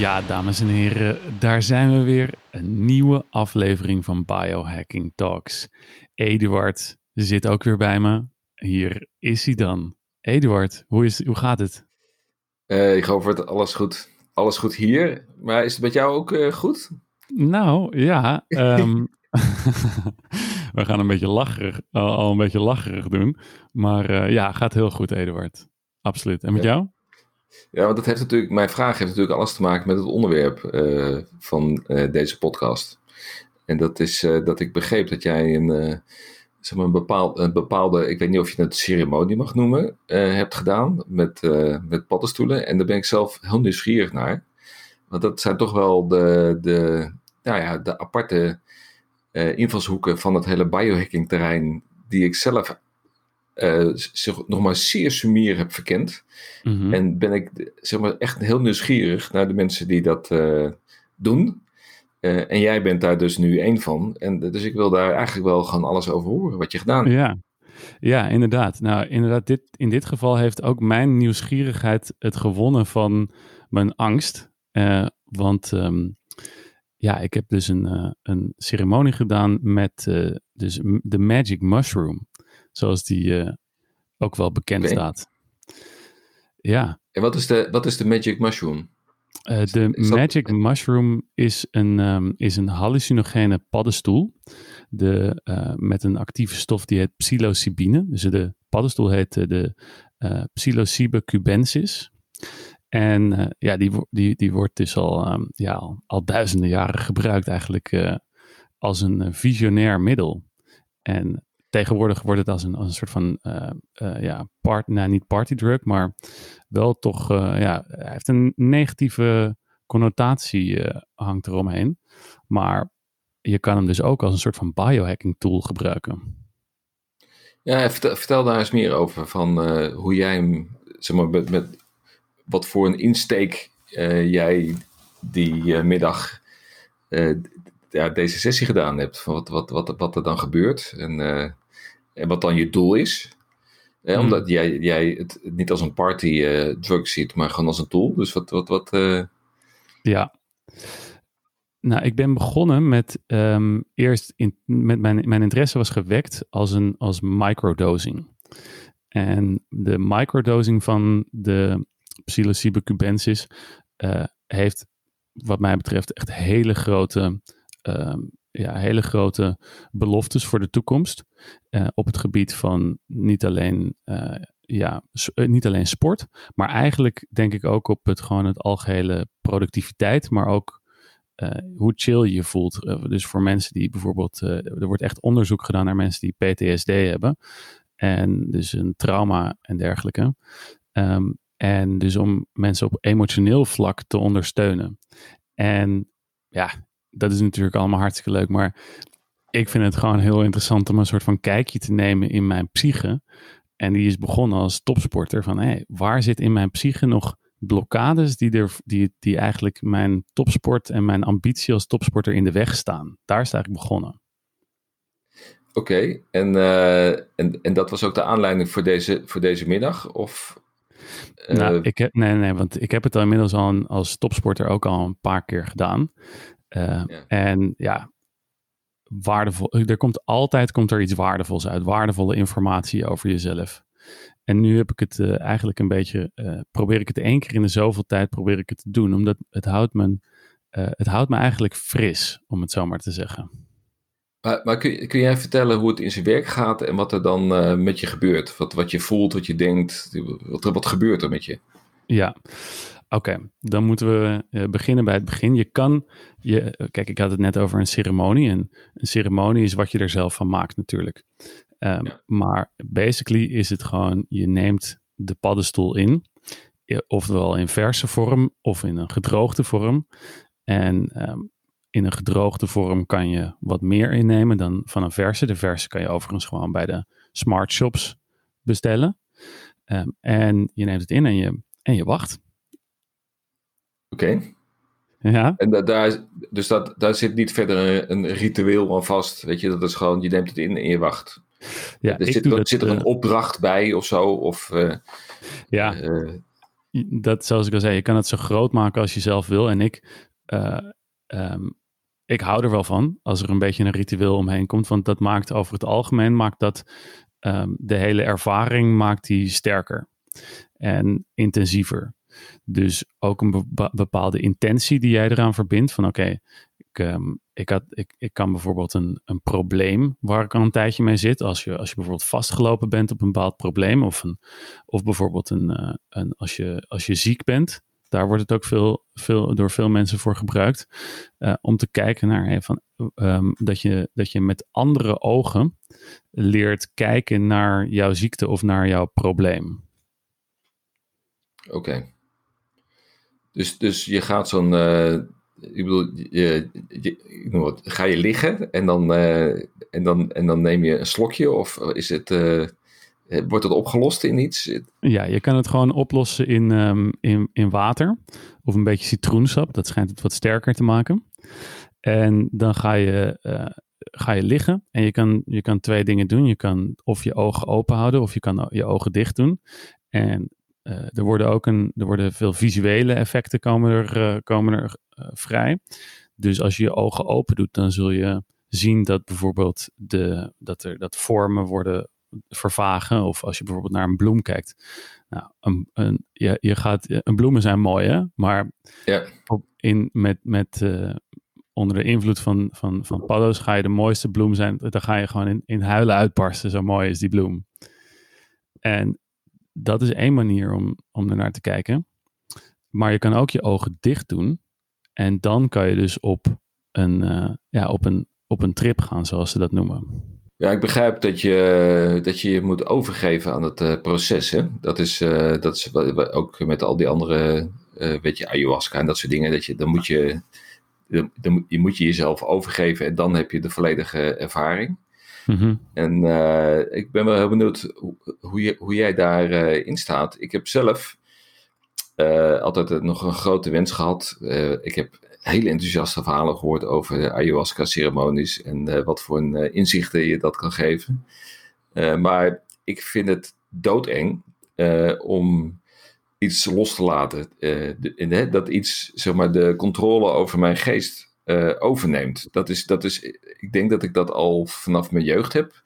Ja, dames en heren, daar zijn we weer. Een nieuwe aflevering van Biohacking Talks. Eduard zit ook weer bij me. Hier is hij dan. Eduard, hoe, is, hoe gaat het? Uh, ik hoop dat alles goed, alles goed hier. Maar is het met jou ook uh, goed? Nou, ja. Um, we gaan een beetje lacherig, al, al, een beetje lacherig doen. Maar uh, ja, gaat heel goed, Eduard. Absoluut. En met ja. jou? Ja, want dat heeft natuurlijk, mijn vraag heeft natuurlijk alles te maken met het onderwerp uh, van uh, deze podcast. En dat is uh, dat ik begreep dat jij een, zeg maar een, bepaald, een bepaalde, ik weet niet of je het ceremonie mag noemen, hebt gedaan met, met paddenstoelen. En daar ben ik zelf heel nieuwsgierig naar. Want dat zijn toch wel de, de, nou ja, de aparte invalshoeken van het hele biohacking terrein die ik zelf uh, zich nog maar zeer sumier heb verkend. Mm -hmm. En ben ik zeg maar, echt heel nieuwsgierig naar de mensen die dat uh, doen. Uh, en jij bent daar dus nu één van. En dus ik wil daar eigenlijk wel gewoon alles over horen, wat je gedaan hebt. Ja. Ja, inderdaad. Nou, inderdaad, dit, in dit geval heeft ook mijn nieuwsgierigheid het gewonnen van mijn angst. want um, ja, ik heb dus een, een ceremonie gedaan met dus de Magic Mushroom zoals die uh, ook wel bekend okay. staat. Ja. En wat is de, wat is de Magic Mushroom? Uh, de Magic dat... Mushroom is een, um, is een hallucinogene paddenstoel de, uh, met een actieve stof die heet psilocybine. Dus de paddenstoel heet de Psilocybe cubensis. En ja, die, die, die wordt dus al, um, ja, al, al, duizenden jaren gebruikt eigenlijk als een visionair middel. En tegenwoordig wordt het als een, als een soort van, uh, uh, ja, part, nou niet partydrug, maar wel toch, uh, ja, hij heeft een negatieve connotatie hangt eromheen. Maar je kan hem dus ook als een soort van biohacking tool gebruiken. Ja, vertel, vertel daar eens meer over, van hoe jij hem, zeg maar, met, met wat voor een insteek jij die middag deze sessie gedaan hebt. Van wat, wat, wat, wat er dan gebeurt. En, en wat dan je doel is. Eh, mm. Omdat jij, jij het niet als een party uh, drug ziet, maar gewoon als een tool. Dus wat. wat, wat uh... Ja. Nou, ik ben begonnen met um, eerst in, met mijn, mijn interesse was gewekt als een als microdosing. En de microdosing van de psilocybe cubensis heeft, wat mij betreft, echt hele grote um, ja, hele grote beloftes voor de toekomst. Uh, op het gebied van niet alleen, uh, ja, uh, niet alleen sport, maar eigenlijk denk ik ook op het gewoon het algehele productiviteit, maar ook hoe chill je voelt. dus voor mensen die bijvoorbeeld, er wordt echt onderzoek gedaan naar mensen die PTSD hebben. En dus een trauma en dergelijke. Um, en dus om mensen op emotioneel vlak te ondersteunen. En ja, dat is natuurlijk allemaal hartstikke leuk. Maar ik vind het gewoon heel interessant om een soort van kijkje te nemen in mijn psyche. En die is begonnen als topsporter. Van hé, waar zit in mijn psyche nog blokkades die, er, die, die eigenlijk mijn topsport en mijn ambitie als topsporter in de weg staan? Daar is het eigenlijk begonnen. Oké, okay. en, uh, en, en dat was ook de aanleiding voor deze, voor deze middag? Of, uh... nou, ik heb, nee, nee, want ik heb het al inmiddels al als topsporter ook al een paar keer gedaan. Uh, ja. En ja, waardevol. Er komt altijd komt er iets waardevols uit. Waardevolle informatie over jezelf. En nu heb ik het uh, eigenlijk een beetje. Uh, probeer ik het één keer in de zoveel tijd probeer ik het te doen. Omdat het houdt me, het houdt me eigenlijk fris, om het zo maar te zeggen. Maar, maar kun, kun, jij vertellen hoe het in zijn werk gaat en wat er dan met je gebeurt? Wat, wat je voelt, wat je denkt. Wat, wat gebeurt er met je? Ja, Oké, okay, dan moeten we uh, beginnen bij het begin. Je kan, je, kijk, ik had het net over een ceremonie. En een ceremonie is wat je er zelf van maakt, natuurlijk. Um, ja. Maar basically is het gewoon, je neemt de paddenstoel in, ofwel in verse vorm of in een gedroogde vorm. En um, in een gedroogde vorm kan je wat meer innemen dan van een verse. De verse kan je overigens gewoon bij de smart shops bestellen. Um, en je neemt het in en je, en je wacht. Oké. Okay. Ja. En da daar, dus dat, daar zit niet verder een, een, ritueel aan vast. Weet je, dat is gewoon, je neemt het in en je wacht. Ja, er zit, dat, zit er een uh, opdracht bij of zo? Of, uh, ja. Uh, dat, zoals ik al zei, je kan het zo groot maken als je zelf wil. En ik, um, ik hou er wel van als er een beetje een ritueel omheen komt. Want dat maakt over het algemeen maakt dat um, de hele ervaring maakt die sterker en intensiever. Dus ook een bepaalde intentie die jij eraan verbindt. Van oké, ik, um, ik, had, ik, ik kan bijvoorbeeld een, een probleem waar ik al een tijdje mee zit. Als je, als je bijvoorbeeld vastgelopen bent op een bepaald probleem. Of, een, of bijvoorbeeld een, uh, een, als, je, als je ziek bent. Daar wordt het ook veel, veel, door veel mensen voor gebruikt. Uh, om te kijken naar van, um, dat, je, dat je met andere ogen leert kijken naar jouw ziekte of naar jouw probleem. Oké. Dus, dus je gaat zo'n. Uh, ik bedoel, ga je liggen en dan, uh, en, dan, en dan neem je een slokje? Of is het. Uh, wordt het opgelost in iets? Ja, je kan het gewoon oplossen in, um, in, in water of een beetje citroensap. Dat schijnt het wat sterker te maken. En dan ga je, ga je liggen en je kan, je kan twee dingen doen. Je kan of je ogen open houden of je kan je ogen dicht doen. En uh, er worden ook een, er worden veel visuele effecten komen er, uh, komen er vrij. Dus als je je ogen open doet, dan zul je zien dat bijvoorbeeld de, dat er, dat vormen worden vervagen. Of als je bijvoorbeeld naar een bloem kijkt. Nou, een, een, je, je gaat, een bloemen zijn mooi, hè? Maar ja. op, in, met, met, onder de invloed van, van, van paddo's ga je de mooiste bloem zijn. Dan ga je gewoon in, in huilen uitbarsten. Zo mooi is die bloem. En dat is één manier om, om ernaar te kijken. Maar je kan ook je ogen dicht doen. En dan kan je dus op een, uh, ja, op een, op een trip gaan, zoals ze dat noemen. Ja, ik begrijp dat je dat je, je moet overgeven aan het uh, proces. Hè? Dat is, uh, dat is ook met al die andere, weet je, ayahuasca en dat soort dingen. Dat je, dan moet je, dan, je moet je jezelf overgeven en dan heb je de volledige ervaring. Mm-hmm. En ik ben wel heel benieuwd hoe, hoe, jij daarin in staat. Ik heb zelf altijd nog een grote wens gehad. ik heb hele enthousiaste verhalen gehoord over ayahuasca-ceremonies en wat voor een, inzichten je dat kan geven. Maar ik vind het doodeng om iets los te laten. Dat iets, zeg maar, de controle over mijn geest overneemt. Dat is, dat is, ik denk dat ik dat al vanaf mijn jeugd heb.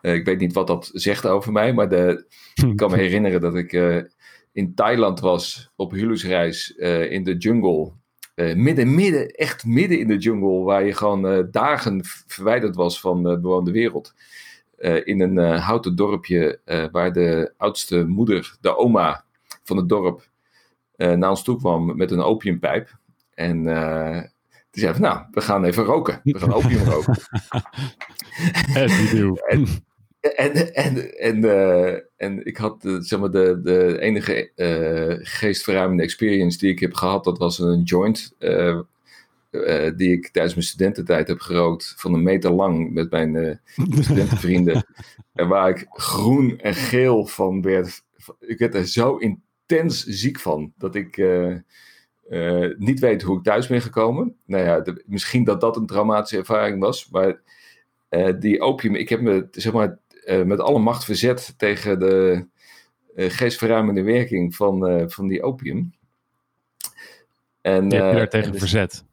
ik weet niet wat dat zegt over mij, maar de, ik kan me herinneren dat ik in Thailand was op huwelijksreis in de jungle midden, midden, echt midden in de jungle, waar je gewoon dagen verwijderd was van de bewoonde wereld. In een houten dorpje waar de oudste moeder, de oma van het dorp, naar ons toe kwam met een opiumpijp. En die zei van, nou, we gaan even roken. We gaan opium roken. en, en, en, en, uh, en ik had uh, zeg maar de, de enige uh, geestverruimende experience die ik heb gehad, dat was een joint die ik tijdens mijn studententijd heb gerookt van een meter lang met mijn studentenvrienden. en waar ik groen en geel van werd. Ik werd er zo intens ziek van dat ik niet weet hoe ik thuis ben gekomen. Nou ja, de, misschien dat dat een traumatische ervaring was, maar die opium, ik heb me zeg maar uh, met alle macht verzet tegen de geestverruimende werking van, van die opium. En, je hebt je daar tegen dus, verzet?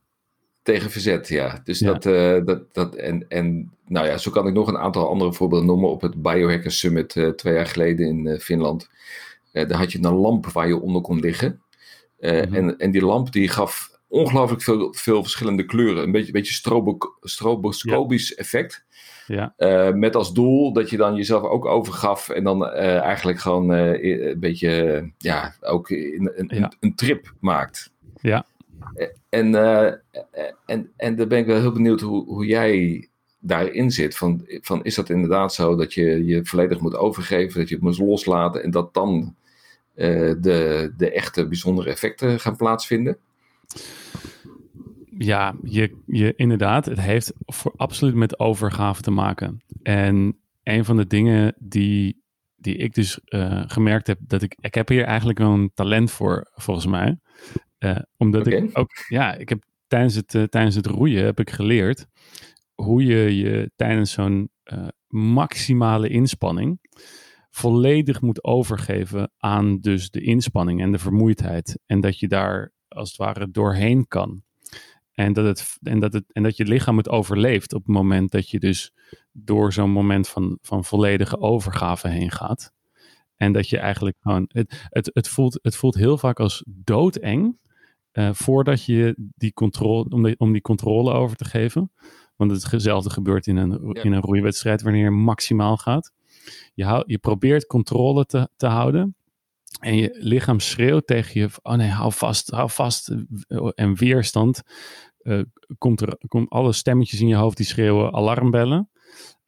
Tegen verzet, ja. Dus ja. dat, dat, dat en, en nou ja, zo kan ik nog een aantal andere voorbeelden noemen. Op het Biohacker Summit twee jaar geleden in Finland. daar had je een lamp waar je onder kon liggen. Mm-hmm. en, en die lamp die gaf ongelooflijk veel, veel verschillende kleuren. Een beetje, beetje strobo, stroboscopisch ja. effect. Ja. Uh, met als doel dat je dan jezelf ook overgaf en dan uh, eigenlijk gewoon uh, een beetje, ja, ook in, een, ja. een, trip maakt. Ja. En, en, en daar ben ik wel heel benieuwd hoe, hoe jij daarin zit. Van, van is dat inderdaad zo dat je je volledig moet overgeven, dat je het moet loslaten en dat dan de, de echte bijzondere effecten gaan plaatsvinden? Ja, je, je, inderdaad. Het heeft voor absoluut met overgave te maken. En een van de dingen die, die ik dus uh, gemerkt heb, dat ik, ik heb hier eigenlijk wel een talent voor, volgens mij. Uh, omdat okay. ik ook, ja, ik heb tijdens het, uh, tijdens het roeien heb ik geleerd hoe je je tijdens zo'n maximale inspanning volledig moet overgeven aan dus de inspanning en de vermoeidheid. En dat je daar als het ware doorheen kan. En dat, het, en, dat het, en dat je lichaam het overleeft op het moment dat je dus door zo'n moment van, van volledige overgave heen gaat. En dat je eigenlijk gewoon. Het, het, het, voelt, het voelt heel vaak als doodeng. Uh, voordat je die controle. Om, de, om die controle over te geven. Want hetzelfde gebeurt in een, in een roeiwedstrijd wanneer je maximaal gaat. Je, je probeert controle te, te houden. En je lichaam schreeuwt tegen je: Oh nee, hou vast, hou vast. En weerstand. Uh, komt er, komt alle stemmetjes in je hoofd die schreeuwen alarmbellen.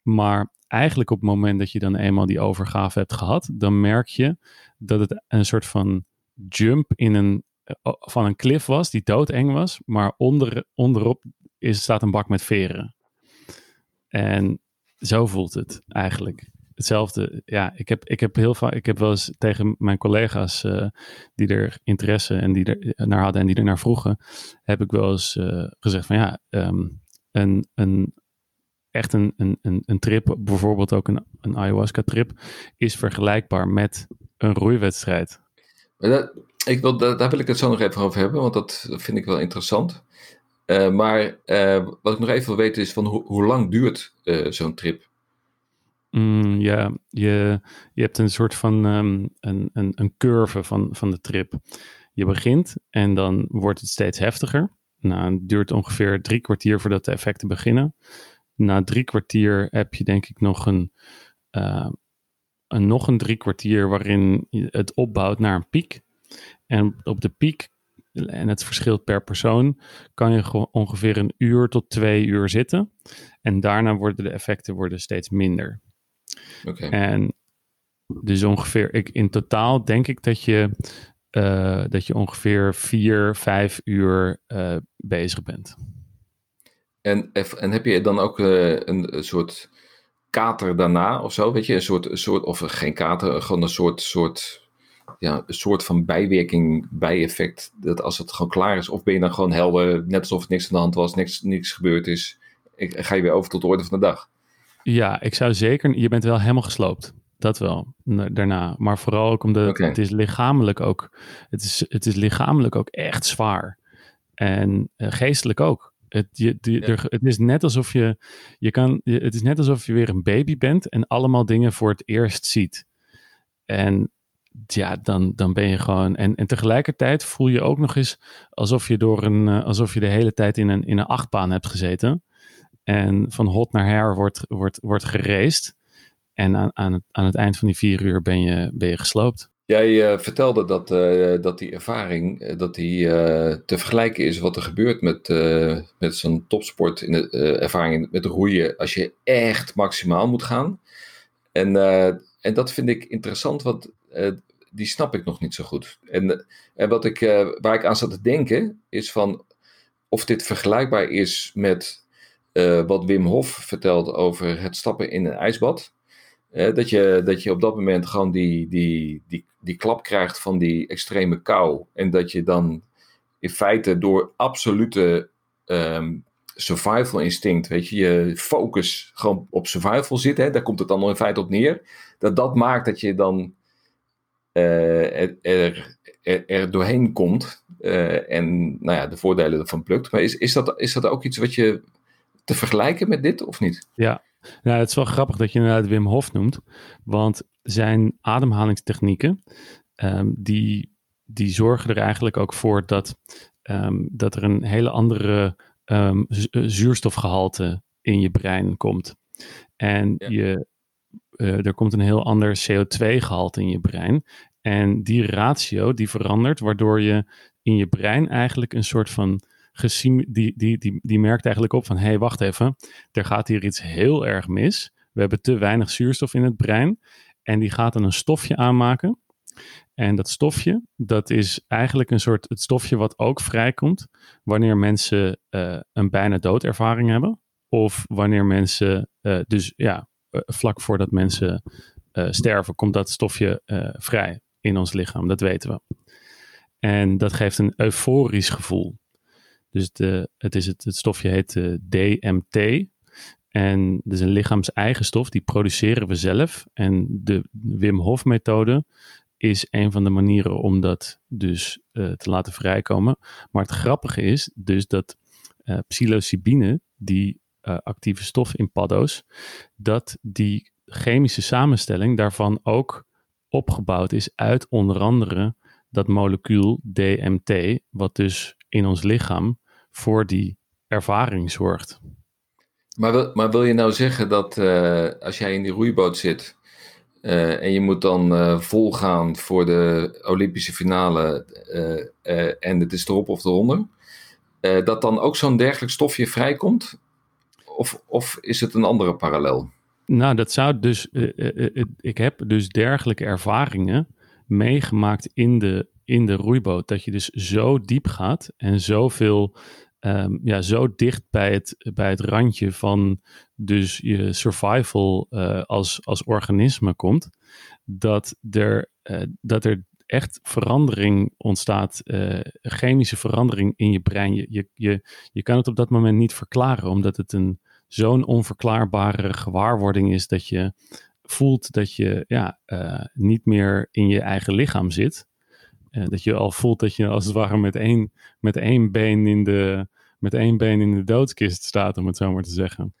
Maar eigenlijk op het moment dat je dan eenmaal die overgave hebt gehad, dan merk je dat het een soort van jump in een, eh, van een cliff was die doodeng was, maar onder, onderop is, staat een bak met veren. En zo voelt het eigenlijk. Hetzelfde, ja, ik heb, ik heb heel vaak, ik heb wel eens tegen mijn collega's uh, die er interesse en die er naar hadden en die er naar vroegen, heb ik wel eens uh, gezegd van ja, um, een, een echt een, een, een, trip, bijvoorbeeld ook een, een ayahuasca-trip, is vergelijkbaar met een roeiwedstrijd. Ik wil, daar, wil ik het zo nog even over hebben, want dat vind ik wel interessant. Maar wat ik nog even wil weten is van ho hoe lang duurt zo'n trip? Mm, ja, je, je hebt een soort van um, een, een, een curve van, van de trip. Je begint en dan wordt het steeds heftiger. Nou, het duurt ongeveer drie kwartier voordat de effecten beginnen na drie kwartier heb je denk ik nog een, uh, een, nog een drie kwartier waarin het opbouwt naar een piek. En op de piek, en het verschilt per persoon, kan je ongeveer een uur tot twee uur zitten. En daarna worden de effecten worden steeds minder. Okay. En dus ongeveer, ik, in totaal denk ik dat je, uh, dat je ongeveer vier, vijf uur uh, bezig bent. En, en heb je dan ook uh, een, een, soort kater daarna of zo? Weet je, een soort, een soort of geen kater, gewoon een soort, soort, ja, een soort van bijwerking, bijeffect. Dat als het gewoon klaar is, of ben je dan gewoon helder, net alsof het niks aan de hand was, niks, niks gebeurd is. Ik, ga je weer over tot de orde van de dag? Ja, ik zou zeker. Je bent wel helemaal gesloopt. Dat wel, daarna. Maar vooral ook omdat okay. het is lichamelijk ook. Het is, het is lichamelijk ook echt zwaar. En uh, geestelijk ook. Het, je, die, er, het is net alsof je, je kan, het is net alsof je weer een baby bent en allemaal dingen voor het eerst ziet. En ja, dan, dan ben je gewoon. En, en tegelijkertijd voel je ook nog eens alsof je door een, uh, alsof je de hele tijd in een, in een achtbaan hebt gezeten. En van hot naar her wordt, wordt, wordt geraced. En aan, aan, het, aan het eind van die vier uur ben je, ben je gesloopt. Jij uh, vertelde dat, uh, dat die ervaring uh, dat die, te vergelijken is wat er gebeurt met, met zo'n topsport in de ervaring met roeien als je echt maximaal moet gaan. En, en dat vind ik interessant, want die snap ik nog niet zo goed. En, en wat ik, waar ik aan zat te denken is van of dit vergelijkbaar is met wat Wim Hof vertelt over het stappen in een ijsbad dat, je, dat je op dat moment gewoon die, die, die, die klap krijgt van die extreme kou. En dat je dan in feite door absolute um, survival instinct, weet je, je focus gewoon op survival zit. Hè, daar komt het dan in feite op neer. Dat dat maakt dat je dan uh, er, er, er, doorheen komt. Uh, en nou ja, de voordelen ervan plukt. Maar is, is, dat, is dat ook iets wat je te vergelijken met dit of niet? Ja, nou, het is wel grappig dat je inderdaad Wim Hof noemt. Want zijn ademhalingstechnieken, um, die, die zorgen er eigenlijk ook voor dat, um, dat er een hele andere um, zuurstofgehalte in je brein komt. En ja. je, uh, er komt een heel ander CO2-gehalte in je brein. En die ratio die verandert, waardoor je in je brein eigenlijk een soort van die, die, die, die merkt eigenlijk op van, hé, hey, wacht even, er gaat hier iets heel erg mis. We hebben te weinig zuurstof in het brein. En die gaat dan een stofje aanmaken. En dat stofje, dat is eigenlijk een soort het stofje wat ook vrijkomt wanneer mensen uh, een bijna doodervaring hebben. Of wanneer mensen, uh, dus ja, uh, vlak voordat mensen sterven, komt dat stofje vrij in ons lichaam. Dat weten we. En dat geeft een euforisch gevoel. Dus het, is het, het stofje heet eh, DMT. En dat is een lichaams-eigen stof, die produceren we zelf. En de Wim Hof methode is een van de manieren om dat dus uh, te laten vrijkomen. Maar het grappige is dus dat uh, psilocybine, die actieve stof in paddo's, dat die chemische samenstelling daarvan ook opgebouwd is uit onder andere dat molecuul DMT, wat dus in ons lichaam voor die ervaring zorgt. Maar wil, maar wil je nou zeggen dat uh, als jij in die roeiboot zit uh, en je moet dan uh, volgaan voor de Olympische finale en het is erop of eronder, dat dan ook zo'n dergelijk stofje vrijkomt? Of, of is het een andere parallel? Nou, dat zou dus. ik heb dus dergelijke ervaringen meegemaakt in de, in de roeiboot. Dat je dus zo diep gaat en zoveel um, ja, zo dicht bij het, bij het randje van dus je survival uh, als, als organisme komt, dat er, uh, dat er echt verandering ontstaat, uh, chemische verandering in je brein. Je, je, je, je kan het op dat moment niet verklaren, omdat het een zo'n onverklaarbare gewaarwording is dat je voelt dat je ja, niet meer in je eigen lichaam zit. Uh, dat je al voelt dat je als het ware met één, met één been in de, met één been in de doodskist staat, om het zo maar te zeggen.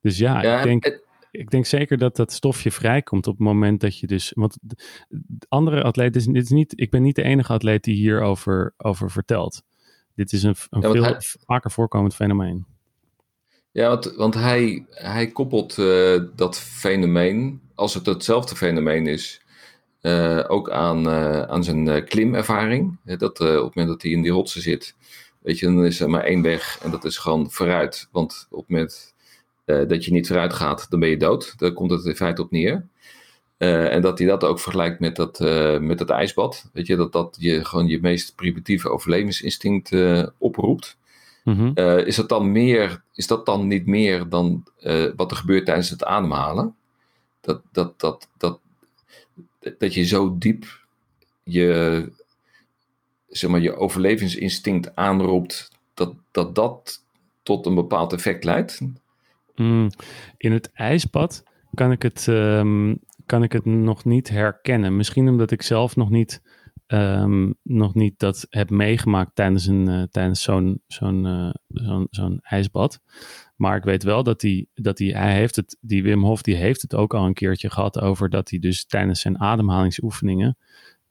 Dus ja, ja ik, denk, ik denk zeker dat dat stofje vrijkomt op het moment dat je dus. Want andere atleten, dit is niet, ik ben niet de enige atleet die hierover over vertelt. Dit is een, een veel hij, vaker voorkomend fenomeen. Ja, want, want hij, hij koppelt uh, dat fenomeen, als het hetzelfde fenomeen is, uh, ook aan, uh, aan zijn klimervaring. Dat op het moment dat hij in die rotsen zit, weet je, dan is er maar één weg en dat is gewoon vooruit. Want op het moment dat je niet vooruit gaat, dan ben je dood. Daar komt het in feite op neer. en dat hij dat ook vergelijkt met dat, met dat ijsbad. Weet je, dat dat je gewoon je meest primitieve overlevingsinstinct oproept. Mm is, dat dan meer, is dat dan niet meer dan wat er gebeurt tijdens het ademhalen? Dat, dat, dat, dat, dat je zo diep je, zeg maar, je overlevingsinstinct aanroept, dat, dat dat tot een bepaald effect leidt? Mm, in het ijsbad kan ik het, um, kan ik het nog niet herkennen. Misschien omdat ik zelf nog niet, um, nog niet dat heb meegemaakt tijdens, een, uh, tijdens zo'n zo'n uh, zo'n zo'n ijsbad. Maar ik weet wel dat, hij, dat hij, hij heeft het, die Wim Hof, die heeft het ook al een keertje gehad over dat hij dus tijdens zijn ademhalingsoefeningen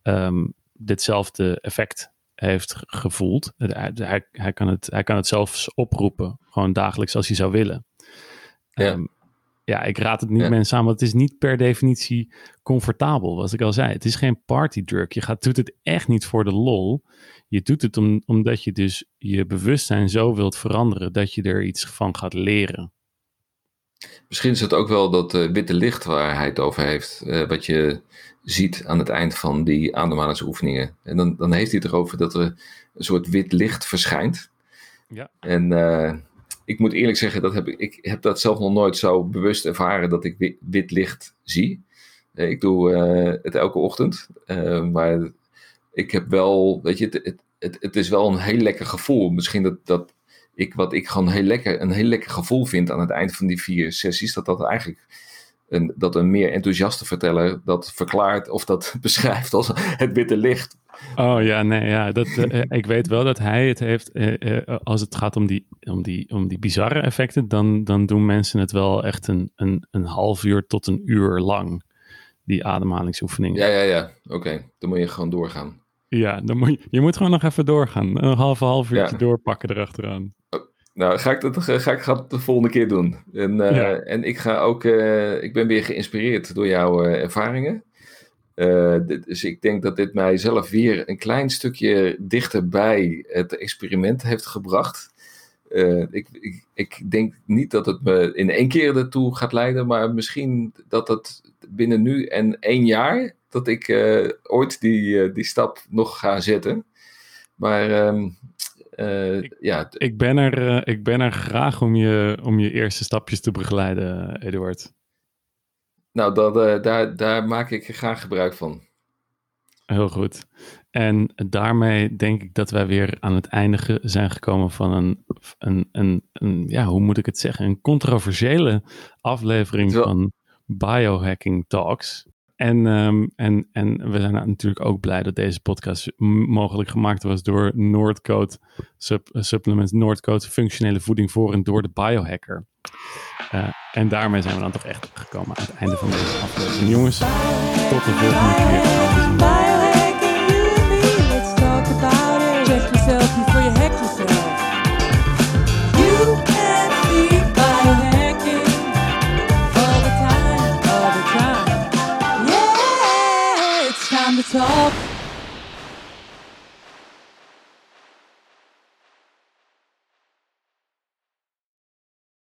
um, ditzelfde effect heeft gevoeld. Hij, hij, kan het, hij kan het zelfs oproepen, gewoon dagelijks als hij zou willen. Ja, um, ja ik raad het niet ja. mensen aan, want het is niet per definitie comfortabel, wat ik al zei. Het is geen partydrug. Je gaat, doet het echt niet voor de lol. Je doet het om, omdat je dus je bewustzijn zo wilt veranderen dat je er iets van gaat leren. Misschien is het ook wel dat uh, witte licht waar hij het over heeft, uh, wat je ziet aan het eind van die ademhalingsoefeningen. En dan, dan heeft hij het erover dat er een soort wit licht verschijnt. Ja. En uh, ik moet eerlijk zeggen, dat heb ik, ik heb dat zelf nog nooit zo bewust ervaren dat ik wit, licht zie. Ik doe het elke ochtend, maar ik heb wel, weet je, het, het, het, is wel een heel lekker gevoel. Misschien dat, dat ik, wat ik gewoon heel lekker, een heel lekker gevoel vind aan het eind van die vier sessies, dat dat eigenlijk een, dat een meer enthousiaste verteller dat verklaart of dat beschrijft als het witte licht. Oh ja, nee, ja. Dat, uh, ik weet wel dat hij het heeft. Uh, uh, als het gaat om die, om die, om die bizarre effecten, dan, dan doen mensen het wel echt een, een, een half uur tot een uur lang. Die ademhalingsoefeningen. Ja, ja, ja. Oké, dan moet je gewoon doorgaan. Ja, dan moet je, je moet gewoon nog even doorgaan. Een half, half uurtje ja. doorpakken erachteraan. Oh, nou, ga ik, dat, ga ik ga de volgende keer doen. En, ja. en ik ga ook, ik ben weer geïnspireerd door jouw uh, dus ik denk dat dit mij zelf weer een klein stukje dichter bij het experiment heeft gebracht. Ik, ik, ik, denk niet dat het me in één keer ertoe gaat leiden, maar misschien dat het binnen nu en één jaar dat ik uh, ooit die, uh, die stap nog ga zetten. Maar um, uh, ik, ja. Ik ben, er, ik ben er graag om je, om je eerste stapjes te begeleiden, Eduard. Nou, dat, daar, daar maak ik graag gebruik van. Heel goed. En daarmee denk ik dat wij weer aan het einde zijn gekomen van een, een, een, een, ja, hoe moet ik het zeggen, een controversiële aflevering van Biohacking Talks. En, ehm, en, en we zijn natuurlijk ook blij dat deze podcast mogelijk gemaakt was door Noordcoat eh, Supplements, Noordcoat functionele voeding voor en door de biohacker. Eh, en daarmee zijn we dan toch echt gekomen aan het einde van deze aflevering. Jongens, tot de volgende keer.